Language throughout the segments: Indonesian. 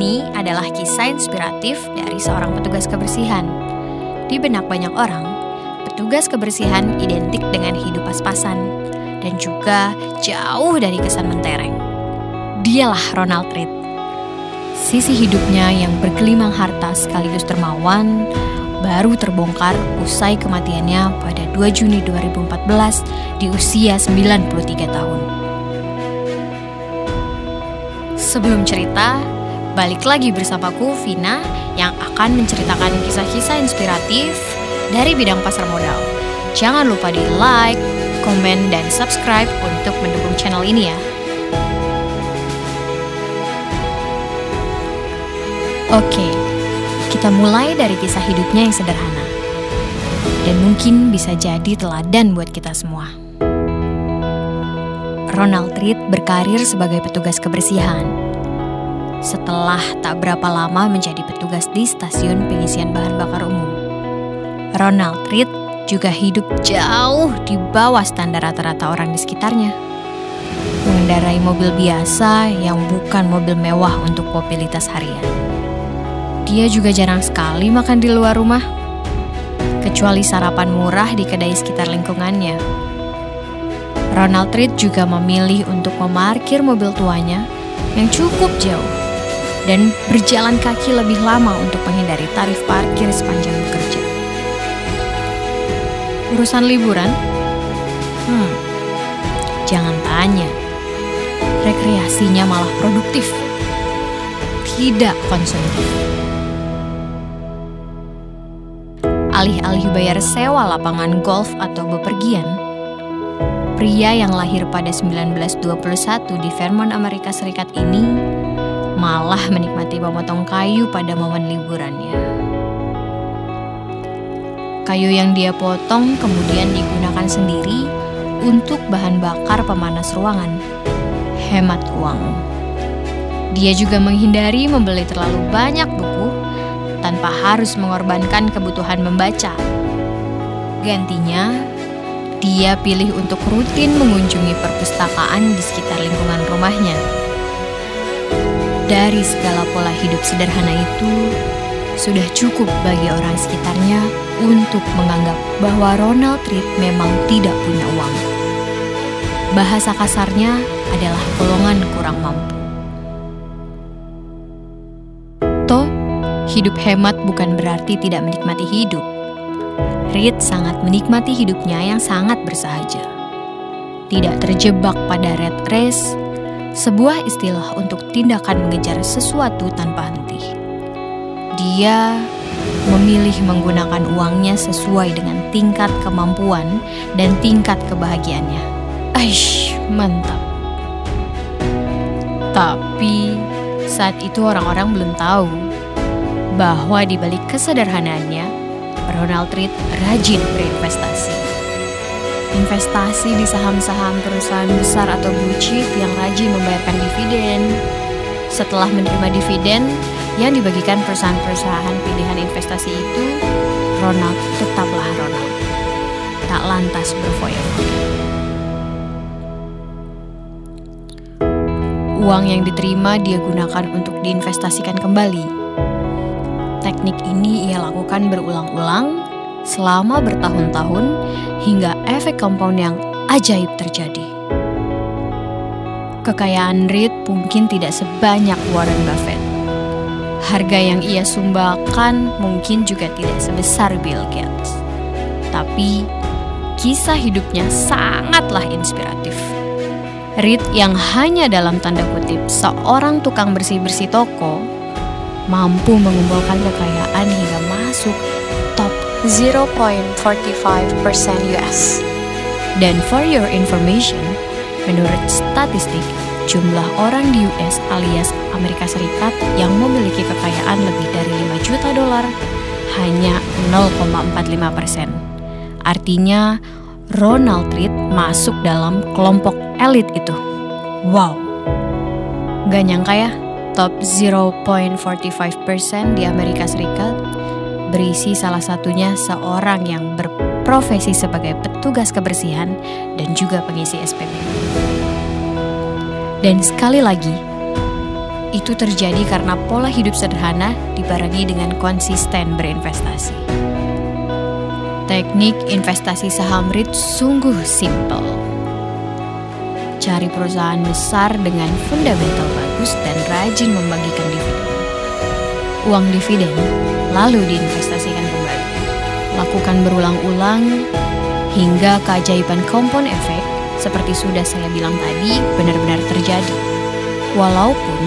ini adalah kisah inspiratif dari seorang petugas kebersihan. Di benak banyak orang, petugas kebersihan identik dengan hidup pas-pasan dan juga jauh dari kesan mentereng. Dialah Ronald Reed. Sisi hidupnya yang bergelimang harta sekaligus termawan baru terbongkar usai kematiannya pada 2 Juni 2014 di usia 93 tahun. Sebelum cerita, balik lagi bersamaku Vina yang akan menceritakan kisah-kisah inspiratif dari bidang pasar modal. Jangan lupa di like, komen, dan subscribe untuk mendukung channel ini ya. Oke, kita mulai dari kisah hidupnya yang sederhana. Dan mungkin bisa jadi teladan buat kita semua. Ronald Reed berkarir sebagai petugas kebersihan. Setelah tak berapa lama menjadi petugas di stasiun pengisian bahan bakar umum. Ronald Reed juga hidup jauh di bawah standar rata-rata orang di sekitarnya. Mengendarai mobil biasa yang bukan mobil mewah untuk mobilitas harian. Dia juga jarang sekali makan di luar rumah, kecuali sarapan murah di kedai sekitar lingkungannya. Ronald Reed juga memilih untuk memarkir mobil tuanya yang cukup jauh dan berjalan kaki lebih lama untuk menghindari tarif parkir sepanjang bekerja. Urusan liburan? Hmm, jangan tanya. Rekreasinya malah produktif, tidak konsumtif. alih-alih bayar sewa lapangan golf atau bepergian. Pria yang lahir pada 1921 di Vermont, Amerika Serikat ini malah menikmati memotong kayu pada momen liburannya. Kayu yang dia potong kemudian digunakan sendiri untuk bahan bakar pemanas ruangan. Hemat uang. Dia juga menghindari membeli terlalu banyak buku tanpa harus mengorbankan kebutuhan membaca. Gantinya, dia pilih untuk rutin mengunjungi perpustakaan di sekitar lingkungan rumahnya. Dari segala pola hidup sederhana itu, sudah cukup bagi orang sekitarnya untuk menganggap bahwa Ronald Reed memang tidak punya uang. Bahasa kasarnya adalah golongan kurang mampu. Hidup hemat bukan berarti tidak menikmati hidup. Reed sangat menikmati hidupnya yang sangat bersahaja. Tidak terjebak pada red race, sebuah istilah untuk tindakan mengejar sesuatu tanpa henti. Dia memilih menggunakan uangnya sesuai dengan tingkat kemampuan dan tingkat kebahagiaannya. Aish, mantap. Tapi saat itu orang-orang belum tahu bahwa di balik kesederhanaannya, Ronald Reed rajin berinvestasi. Investasi di saham-saham perusahaan besar atau blue chip yang rajin membayarkan dividen. Setelah menerima dividen yang dibagikan perusahaan-perusahaan pilihan investasi itu, Ronald tetaplah Ronald. Tak lantas berfoya-foya. Uang yang diterima dia gunakan untuk diinvestasikan kembali Teknik ini ia lakukan berulang-ulang selama bertahun-tahun hingga efek compound yang ajaib terjadi. Kekayaan Reed mungkin tidak sebanyak Warren Buffett. Harga yang ia sumbangkan mungkin juga tidak sebesar Bill Gates. Tapi kisah hidupnya sangatlah inspiratif. Reed yang hanya dalam tanda kutip seorang tukang bersih-bersih toko mampu mengumpulkan kekayaan hingga masuk top 0.45% US. Dan for your information, menurut statistik, jumlah orang di US alias Amerika Serikat yang memiliki kekayaan lebih dari 5 juta dolar hanya 0,45 persen. Artinya, Ronald Reed masuk dalam kelompok elit itu. Wow, gak nyangka ya top 0.45% di Amerika Serikat berisi salah satunya seorang yang berprofesi sebagai petugas kebersihan dan juga pengisi SPP. Dan sekali lagi, Itu terjadi karena pola hidup sederhana dibarengi dengan konsisten berinvestasi. Teknik investasi saham REIT sungguh simpel. Cari perusahaan besar dengan fundamental bagus dan rajin membagikan dividen. Uang dividen lalu diinvestasikan kembali. Lakukan berulang-ulang hingga keajaiban kompon efek seperti sudah saya bilang tadi benar-benar terjadi. Walaupun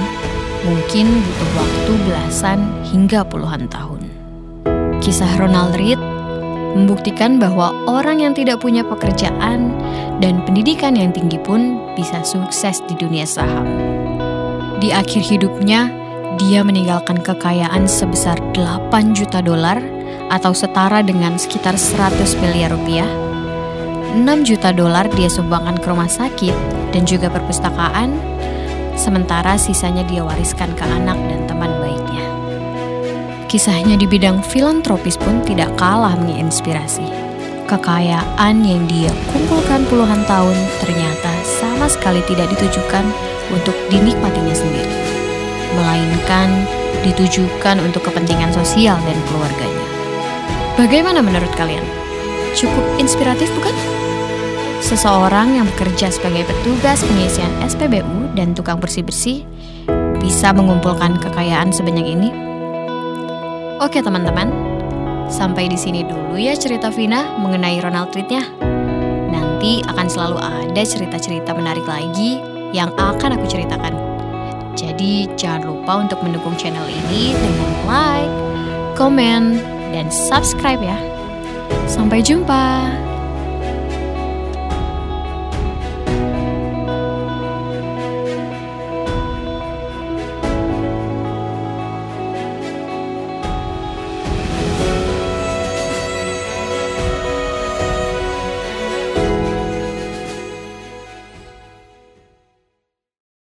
mungkin butuh waktu belasan hingga puluhan tahun. Kisah Ronald Reed membuktikan bahwa orang yang tidak punya pekerjaan dan pendidikan yang tinggi pun bisa sukses di dunia saham. Di akhir hidupnya, dia meninggalkan kekayaan sebesar 8 juta dolar atau setara dengan sekitar 100 miliar rupiah 6 juta dolar dia sumbangkan ke rumah sakit dan juga perpustakaan, sementara sisanya dia wariskan ke anak dan teman baiknya. Kisahnya di bidang filantropis pun tidak kalah menginspirasi. Kekayaan yang dia kumpulkan puluhan tahun ternyata sama sekali tidak ditujukan untuk dinikmatinya sendiri, melainkan ditujukan untuk kepentingan sosial dan keluarganya. Bagaimana menurut kalian? Cukup inspiratif bukan? Seseorang yang bekerja sebagai petugas pengisian SPBU dan tukang bersih-bersih bisa mengumpulkan kekayaan sebanyak ini? Oke teman-teman, sampai di sini dulu ya cerita Vina mengenai Ronald Reed-nya. Nanti akan selalu ada cerita-cerita menarik lagi yang akan aku ceritakan. Jadi jangan lupa untuk mendukung channel ini dengan like, komen, dan subscribe ya. Sampai jumpa.